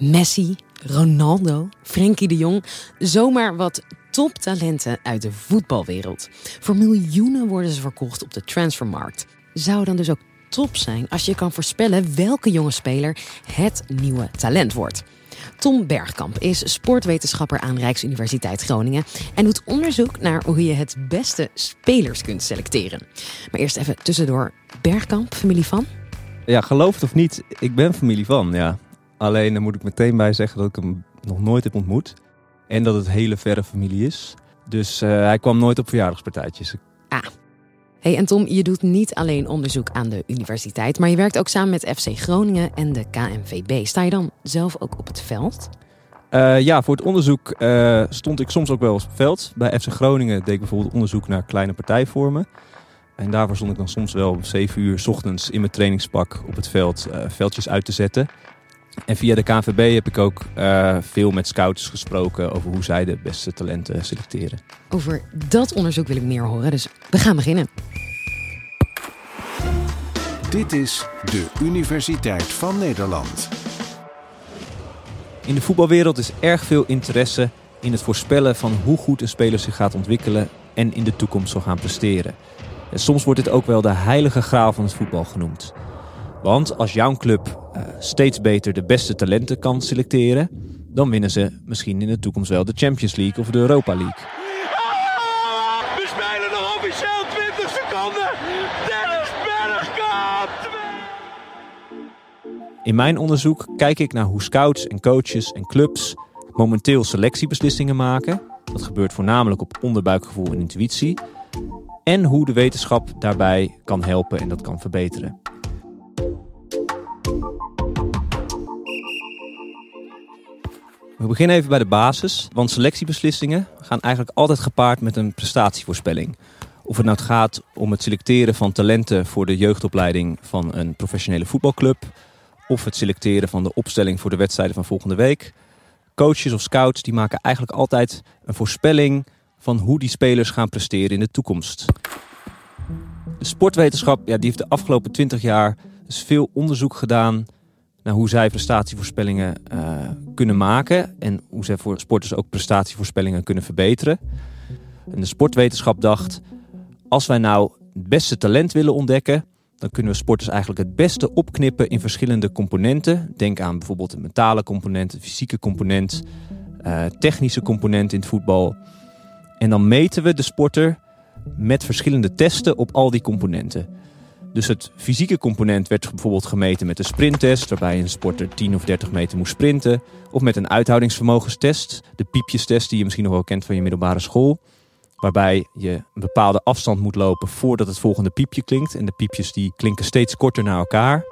Messi, Ronaldo, Frenkie de Jong. Zomaar wat toptalenten uit de voetbalwereld. Voor miljoenen worden ze verkocht op de transfermarkt. Zou dan dus ook top zijn als je kan voorspellen welke jonge speler het nieuwe talent wordt. Tom Bergkamp is sportwetenschapper aan Rijksuniversiteit Groningen en doet onderzoek naar hoe je het beste spelers kunt selecteren. Maar eerst even tussendoor. Bergkamp, familie van? Ja, geloof het of niet, ik ben familie van, ja. Alleen dan moet ik meteen bij zeggen dat ik hem nog nooit heb ontmoet. En dat het hele verre familie is. Dus uh, hij kwam nooit op verjaardagspartijtjes. Ah. Hey, en Tom, je doet niet alleen onderzoek aan de universiteit, maar je werkt ook samen met FC Groningen en de KNVB. Sta je dan zelf ook op het veld? Uh, ja, voor het onderzoek uh, stond ik soms ook wel op het veld. Bij FC Groningen deed ik bijvoorbeeld onderzoek naar kleine partijvormen. En daarvoor stond ik dan soms wel om 7 uur s ochtends in mijn trainingspak op het veld veldjes uit te zetten. En via de KNVB heb ik ook uh, veel met scouts gesproken over hoe zij de beste talenten selecteren. Over dat onderzoek wil ik meer horen, dus we gaan beginnen. Dit is de Universiteit van Nederland. In de voetbalwereld is erg veel interesse in het voorspellen van hoe goed een speler zich gaat ontwikkelen en in de toekomst zal gaan presteren. En soms wordt dit ook wel de heilige graal van het voetbal genoemd. Want als jouw club uh, steeds beter de beste talenten kan selecteren, dan winnen ze misschien in de toekomst wel de Champions League of de Europa League. We spelen nog officieel 20 seconden. Dennis Bergkamp. In mijn onderzoek kijk ik naar hoe scouts en coaches en clubs momenteel selectiebeslissingen maken. Dat gebeurt voornamelijk op onderbuikgevoel en intuïtie. En hoe de wetenschap daarbij kan helpen en dat kan verbeteren. We beginnen even bij de basis, want selectiebeslissingen gaan eigenlijk altijd gepaard met een prestatievoorspelling. Of het nou gaat om het selecteren van talenten voor de jeugdopleiding van een professionele voetbalclub, of het selecteren van de opstelling voor de wedstrijden van volgende week. Coaches of scouts die maken eigenlijk altijd een voorspelling van hoe die spelers gaan presteren in de toekomst. De sportwetenschap ja, die heeft de afgelopen 20 jaar dus veel onderzoek gedaan naar hoe zij prestatievoorspellingen uh, kunnen maken en hoe zij voor sporters ook prestatievoorspellingen kunnen verbeteren. En de sportwetenschap dacht, als wij nou het beste talent willen ontdekken, dan kunnen we sporters eigenlijk het beste opknippen in verschillende componenten. Denk aan bijvoorbeeld een mentale component, een fysieke component, uh, technische component in het voetbal. En dan meten we de sporter met verschillende testen op al die componenten. Dus het fysieke component werd bijvoorbeeld gemeten met een sprinttest, waarbij een sporter 10 of 30 meter moest sprinten. Of met een uithoudingsvermogenstest, de piepjestest die je misschien nog wel kent van je middelbare school. Waarbij je een bepaalde afstand moet lopen voordat het volgende piepje klinkt. En de piepjes die klinken steeds korter naar elkaar.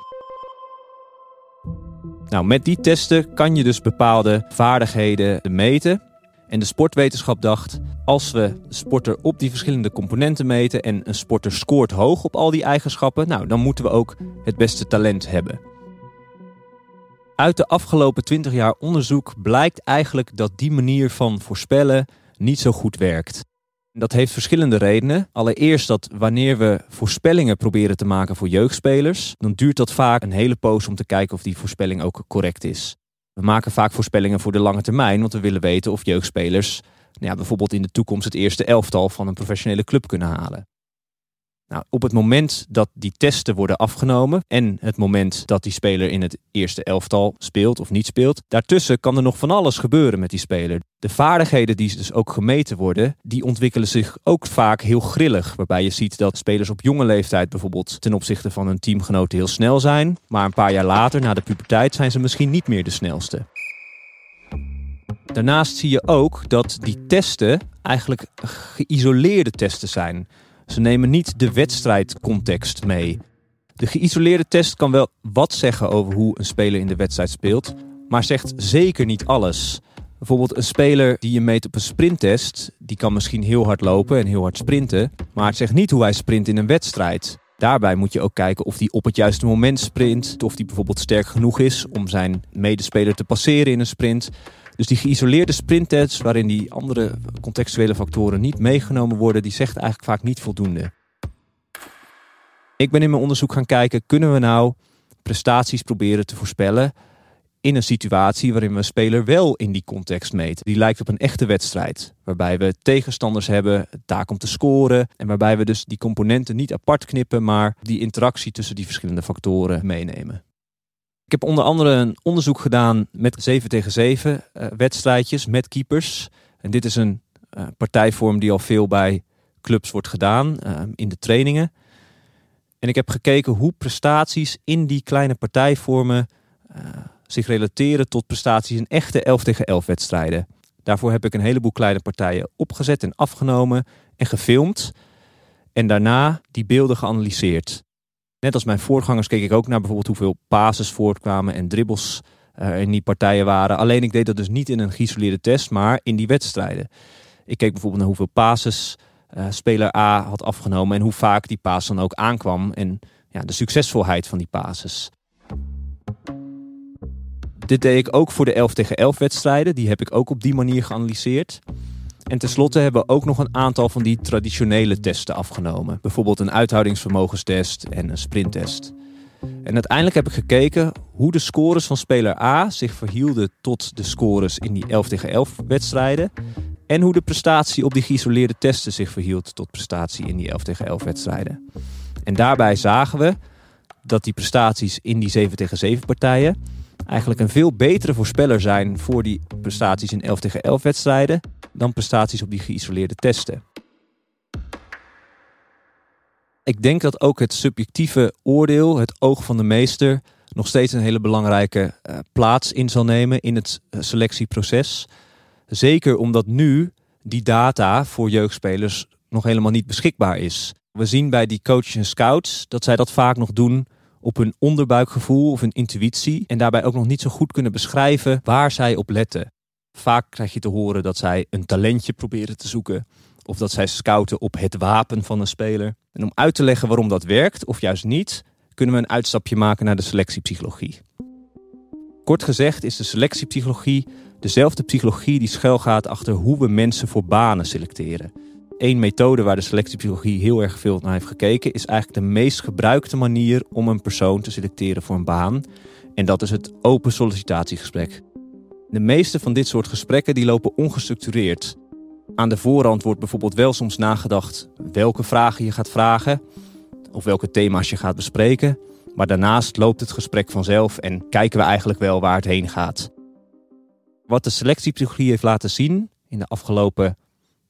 Nou, met die testen kan je dus bepaalde vaardigheden meten. En de sportwetenschap dacht, als we sporter op die verschillende componenten meten en een sporter scoort hoog op al die eigenschappen, nou, dan moeten we ook het beste talent hebben. Uit de afgelopen 20 jaar onderzoek blijkt eigenlijk dat die manier van voorspellen niet zo goed werkt. Dat heeft verschillende redenen. Allereerst dat wanneer we voorspellingen proberen te maken voor jeugdspelers, dan duurt dat vaak een hele poos om te kijken of die voorspelling ook correct is. We maken vaak voorspellingen voor de lange termijn, want we willen weten of jeugdspelers nou ja, bijvoorbeeld in de toekomst het eerste elftal van een professionele club kunnen halen. Nou, op het moment dat die testen worden afgenomen en het moment dat die speler in het eerste elftal speelt of niet speelt, daartussen kan er nog van alles gebeuren met die speler. De vaardigheden die dus ook gemeten worden, die ontwikkelen zich ook vaak heel grillig. Waarbij je ziet dat spelers op jonge leeftijd bijvoorbeeld ten opzichte van hun teamgenoten heel snel zijn, maar een paar jaar later, na de puberteit, zijn ze misschien niet meer de snelste. Daarnaast zie je ook dat die testen eigenlijk geïsoleerde testen zijn. Ze nemen niet de wedstrijdcontext mee. De geïsoleerde test kan wel wat zeggen over hoe een speler in de wedstrijd speelt, maar zegt zeker niet alles. Bijvoorbeeld een speler die je meet op een sprinttest, die kan misschien heel hard lopen en heel hard sprinten, maar het zegt niet hoe hij sprint in een wedstrijd. Daarbij moet je ook kijken of hij op het juiste moment sprint, of hij bijvoorbeeld sterk genoeg is om zijn medespeler te passeren in een sprint. Dus die geïsoleerde sprinttests, waarin die andere contextuele factoren niet meegenomen worden, die zegt eigenlijk vaak niet voldoende. Ik ben in mijn onderzoek gaan kijken, kunnen we nou prestaties proberen te voorspellen in een situatie waarin we een speler wel in die context meten. Die lijkt op een echte wedstrijd, waarbij we tegenstanders hebben, taak om te scoren en waarbij we dus die componenten niet apart knippen, maar die interactie tussen die verschillende factoren meenemen. Ik heb onder andere een onderzoek gedaan met 7 tegen 7 uh, wedstrijdjes met keepers. En dit is een uh, partijvorm die al veel bij clubs wordt gedaan uh, in de trainingen. En ik heb gekeken hoe prestaties in die kleine partijvormen zich relateren tot prestaties in echte 11 tegen 11 wedstrijden. Daarvoor heb ik een heleboel kleine partijen opgezet en afgenomen en gefilmd. En daarna die beelden geanalyseerd. Net als mijn voorgangers keek ik ook naar bijvoorbeeld hoeveel pases voortkwamen en dribbles er in die partijen waren. Alleen ik deed dat dus niet in een geïsoleerde test, maar in die wedstrijden. Ik keek bijvoorbeeld naar hoeveel pases uh, speler A had afgenomen en hoe vaak die paas dan ook aankwam en ja, de succesvolheid van die pases. Dit deed ik ook voor de 11 tegen 11 wedstrijden. Die heb ik ook op die manier geanalyseerd. En tenslotte hebben we ook nog een aantal van die traditionele testen afgenomen. Bijvoorbeeld een uithoudingsvermogenstest en een sprinttest. En uiteindelijk heb ik gekeken hoe de scores van speler A zich verhielden tot de scores in die 11 tegen 11 wedstrijden. En hoe de prestatie op die geïsoleerde testen zich verhield tot prestatie in die 11 tegen 11 wedstrijden. En daarbij zagen we dat die prestaties in die 7 tegen 7 partijen eigenlijk een veel betere voorspeller zijn voor die prestaties in 11 tegen 11 wedstrijden dan prestaties op die geïsoleerde testen. Ik denk dat ook het subjectieve oordeel, het oog van de meester, nog steeds een hele belangrijke uh, plaats in zal nemen in het uh, selectieproces. Zeker omdat nu die data voor jeugdspelers nog helemaal niet beschikbaar is. We zien bij die coaches en scouts dat zij dat vaak nog doen op hun onderbuikgevoel of hun intuïtie en daarbij ook nog niet zo goed kunnen beschrijven waar zij op letten. Vaak krijg je te horen dat zij een talentje proberen te zoeken of dat zij scouten op het wapen van een speler. En om uit te leggen waarom dat werkt of juist niet, kunnen we een uitstapje maken naar de selectiepsychologie. Kort gezegd is de selectiepsychologie dezelfde psychologie die schuilgaat achter hoe we mensen voor banen selecteren. Eén methode waar de selectiepsychologie heel erg veel naar heeft gekeken, is eigenlijk de meest gebruikte manier om een persoon te selecteren voor een baan. En dat is het open sollicitatiegesprek. De meeste van dit soort gesprekken die lopen ongestructureerd. Aan de voorhand wordt bijvoorbeeld wel soms nagedacht welke vragen je gaat vragen of welke thema's je gaat bespreken. Maar daarnaast loopt het gesprek vanzelf en kijken we eigenlijk wel waar het heen gaat. Wat de selectiepsychologie heeft laten zien in de afgelopen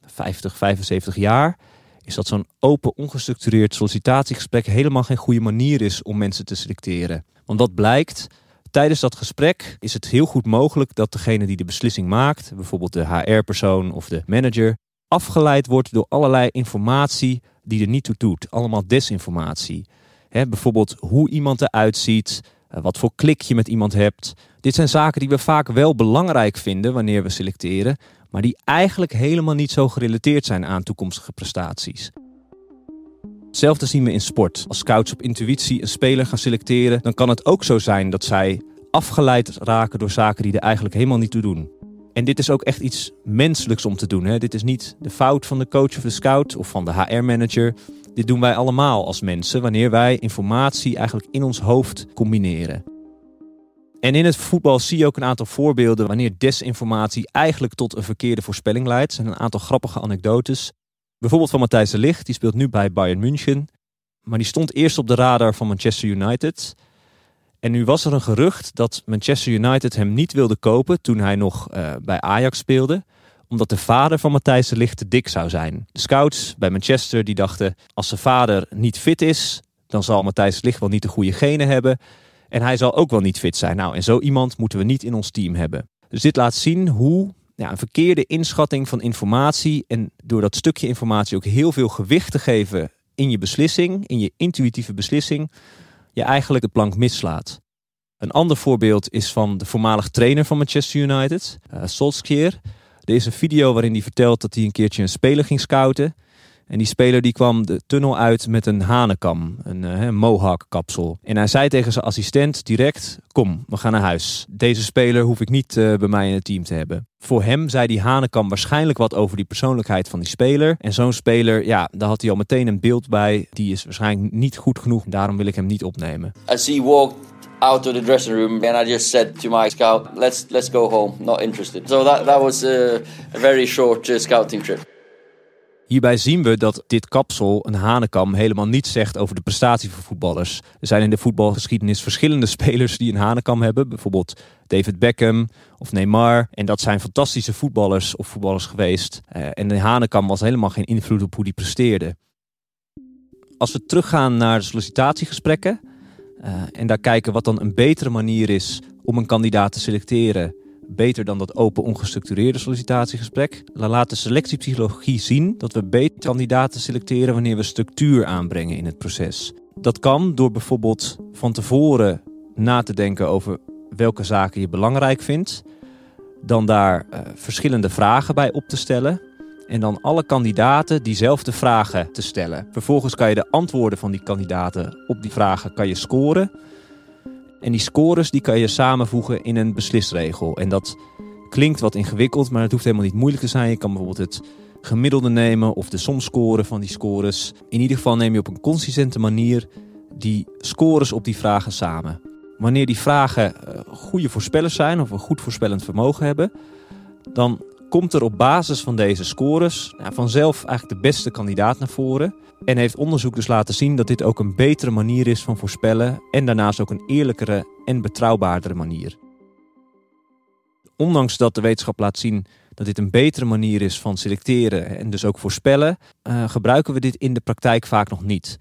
50, 75 jaar, is dat zo'n open, ongestructureerd sollicitatiegesprek helemaal geen goede manier is om mensen te selecteren. Want wat blijkt, tijdens dat gesprek is het heel goed mogelijk dat degene die de beslissing maakt, bijvoorbeeld de HR-persoon of de manager, afgeleid wordt door allerlei informatie die er niet toe doet. Allemaal desinformatie. bijvoorbeeld hoe iemand eruit ziet, eh, wat voor klik je met iemand hebt. Dit zijn zaken die we vaak wel belangrijk vinden wanneer we selecteren, maar die eigenlijk helemaal niet zo gerelateerd zijn aan toekomstige prestaties. Hetzelfde zien we in sport. Als scouts op intuïtie een speler gaan selecteren, dan kan het ook zo zijn dat zij afgeleid raken door zaken die er eigenlijk helemaal niet toe doen. En dit is ook echt iets menselijks om te doen. Hè? Dit is niet de fout van de coach of de scout of van de HR-manager. Dit doen wij allemaal als mensen wanneer wij informatie eigenlijk in ons hoofd combineren. En in het voetbal zie je ook een aantal voorbeelden wanneer desinformatie eigenlijk tot een verkeerde voorspelling leidt. Er zijn een aantal grappige anekdotes. Bijvoorbeeld van Matthijs de Ligt, die speelt nu bij Bayern München. Maar die stond eerst op de radar van Manchester United. En nu was er een gerucht dat Manchester United hem niet wilde kopen toen hij nog uh, bij Ajax speelde. Omdat de vader van Matthijs de Ligt te dik zou zijn. De scouts bij Manchester die dachten, als zijn vader niet fit is, dan zal Matthijs de Ligt wel niet de goede genen hebben. En hij zal ook wel niet fit zijn. Nou, en zo iemand moeten we niet in ons team hebben. Dus dit laat zien hoe ja, een verkeerde inschatting van informatie en door dat stukje informatie ook heel veel gewicht te geven in je beslissing, in je intuïtieve beslissing, je eigenlijk de plank mislaat. Een ander voorbeeld is van de voormalig trainer van Manchester United, uh, Solskjaer. Er is een video waarin hij vertelt dat hij een keertje een speler ging scouten. En die speler die kwam de tunnel uit met een hanenkam, een uh, mohawk kapsel. En hij zei tegen zijn assistent direct, kom, we gaan naar huis. Deze speler hoef ik niet uh, bij mij in het team te hebben. Voor hem zei die hanenkam waarschijnlijk wat over die persoonlijkheid van die speler. En zo'n speler, ja, daar had hij al meteen een beeld bij. Die is waarschijnlijk niet goed genoeg, daarom wil ik hem niet opnemen. As he walked out of the dressing room and I just said to my scout, let's let's go home, not interested. So that, that was a, a very short uh, scouting trip. Hierbij zien we dat dit kapsel, een hanekam, helemaal niets zegt over de prestatie van voetballers. Er zijn in de voetbalgeschiedenis verschillende spelers die een hanekam hebben. Bijvoorbeeld David Beckham of Neymar. En dat zijn fantastische voetballers of voetballers geweest. Uh, en de hanekam was helemaal geen invloed op hoe die presteerde. Als we teruggaan naar de sollicitatiegesprekken uh, en daar kijken wat dan een betere manier is om een kandidaat te selecteren, beter dan dat open ongestructureerde sollicitatiegesprek, laat de selectiepsychologie zien dat we beter kandidaten selecteren wanneer we structuur aanbrengen in het proces. Dat kan door bijvoorbeeld van tevoren na te denken over welke zaken je belangrijk vindt, dan daar uh, verschillende vragen bij op te stellen en dan alle kandidaten diezelfde vragen te stellen. Vervolgens kan je de antwoorden van die kandidaten op die vragen kan je scoren. En die scores die kan je samenvoegen in een beslisregel. En dat klinkt wat ingewikkeld, maar het hoeft helemaal niet moeilijk te zijn. Je kan bijvoorbeeld het gemiddelde nemen of de somscore van die scores. In ieder geval neem je op een consistente manier die scores op die vragen samen. Wanneer die vragen eh, goede voorspellers zijn of een goed voorspellend vermogen hebben, dan komt er op basis van deze scores nou, vanzelf eigenlijk de beste kandidaat naar voren. En heeft onderzoek dus laten zien dat dit ook een betere manier is van voorspellen en daarnaast ook een eerlijkere en betrouwbaardere manier. Ondanks dat de wetenschap laat zien dat dit een betere manier is van selecteren en dus ook voorspellen, uh, gebruiken we dit in de praktijk vaak nog niet.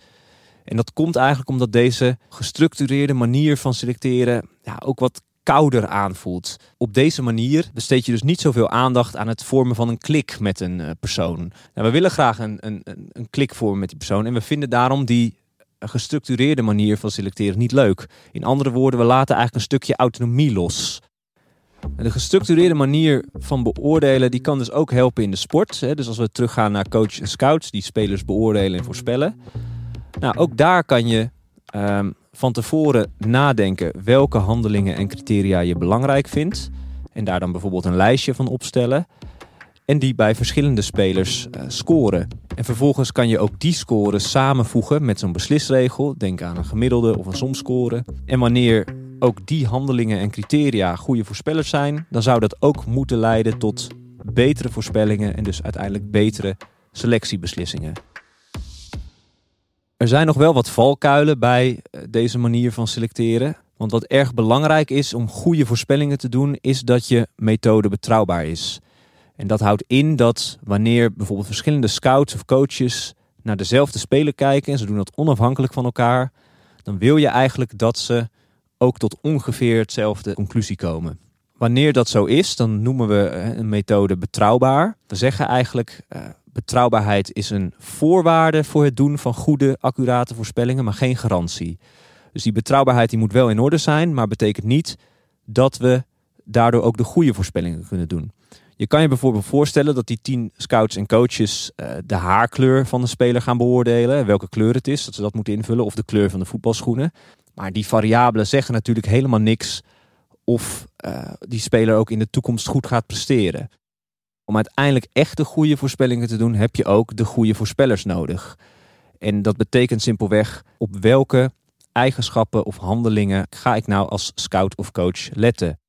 En dat komt eigenlijk omdat deze gestructureerde manier van selecteren ja, ook wat kouder aanvoelt. Op deze manier besteed je dus niet zoveel aandacht aan het vormen van een klik met een uh, persoon. Nou, we willen graag een, een, een klik vormen met die persoon en we vinden daarom die gestructureerde manier van selecteren niet leuk. In andere woorden, we laten eigenlijk een stukje autonomie los. De gestructureerde manier van beoordelen die kan dus ook helpen in de sport. Dus als we teruggaan naar coach en scouts die spelers beoordelen en voorspellen. Nou, ook daar kan je um, van tevoren nadenken welke handelingen en criteria je belangrijk vindt. En daar dan bijvoorbeeld een lijstje van opstellen. En die bij verschillende spelers uh, scoren. En vervolgens kan je ook die scores samenvoegen met zo'n beslisregel. Denk aan een gemiddelde of een somscore. En wanneer ook die handelingen en criteria goede voorspellers zijn, dan zou dat ook moeten leiden tot betere voorspellingen en dus uiteindelijk betere selectiebeslissingen. Er zijn nog wel wat valkuilen bij eh, deze manier van selecteren. Want wat erg belangrijk is om goede voorspellingen te doen, is dat je methode betrouwbaar is. En dat houdt in dat wanneer bijvoorbeeld verschillende scouts of coaches naar dezelfde speler kijken en ze doen dat onafhankelijk van elkaar, dan wil je eigenlijk dat ze ook tot ongeveer hetzelfde conclusie komen. Wanneer dat zo is, dan noemen we eh, een methode betrouwbaar. We zeggen eigenlijk, uh, betrouwbaarheid is een voorwaarde voor het doen van goede, accurate voorspellingen, maar geen garantie. Dus die betrouwbaarheid die moet wel in orde zijn, maar betekent niet dat we daardoor ook de goede voorspellingen kunnen doen. Je kan je bijvoorbeeld voorstellen dat die tien scouts en coaches uh, de haarkleur van de speler gaan beoordelen, welke kleur het is, dat ze dat moeten invullen, of de kleur van de voetbalschoenen. Maar die variabelen zeggen natuurlijk helemaal niks of uh, die speler ook in de toekomst goed gaat presteren. Om uiteindelijk echt de goede voorspellingen te doen, heb je ook de goede voorspellers nodig. En dat betekent simpelweg op welke eigenschappen of handelingen ga ik nou als scout of coach letten.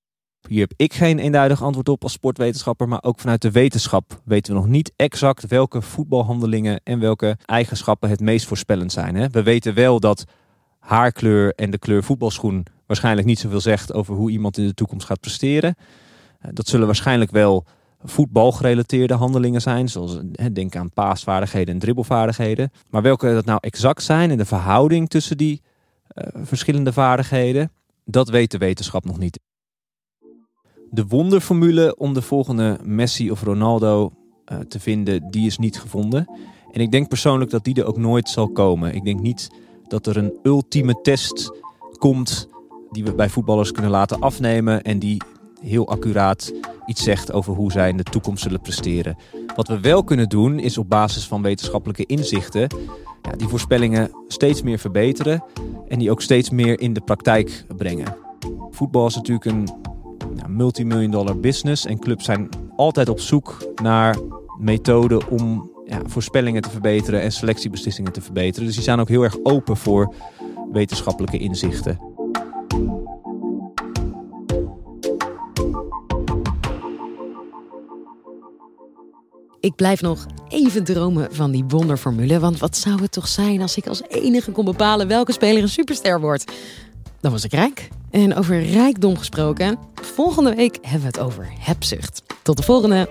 Hier heb ik geen eenduidig antwoord op als sportwetenschapper, maar ook vanuit de wetenschap weten we nog niet exact welke voetbalhandelingen en welke eigenschappen het meest voorspellend zijn. We weten wel dat haarkleur en de kleur voetbalschoen waarschijnlijk niet zoveel zegt over hoe iemand in de toekomst gaat presteren. Eh, dat zullen waarschijnlijk wel voetbalgerelateerde handelingen zijn, zoals denk aan paasvaardigheden en dribbelvaardigheden. Maar welke dat nou exact zijn en de verhouding tussen die uh, verschillende vaardigheden, dat weet de wetenschap nog niet. De wonderformule om de volgende Messi of Ronaldo uh, te vinden, die is niet gevonden. En ik denk persoonlijk dat die er ook nooit zal komen. Ik denk niet dat er een ultieme test komt die we bij voetballers kunnen laten afnemen en die heel accuraat iets zegt over hoe zij in de toekomst zullen presteren. Wat we wel kunnen doen is op basis van wetenschappelijke inzichten ja, die voorspellingen steeds meer verbeteren en die ook steeds meer in de praktijk brengen. Voetbal is natuurlijk een ja, multimillion dollar business en clubs zijn altijd op zoek naar methoden om ja, voorspellingen te verbeteren en selectiebeslissingen te verbeteren. Dus die zijn ook heel erg open voor wetenschappelijke inzichten. Ik blijf nog even dromen van die wonderformule. Want wat zou het toch zijn als ik als enige kon bepalen welke speler een superster wordt? Dan was ik rijk. En over rijkdom gesproken, volgende week hebben we het over hebzucht. Tot de volgende!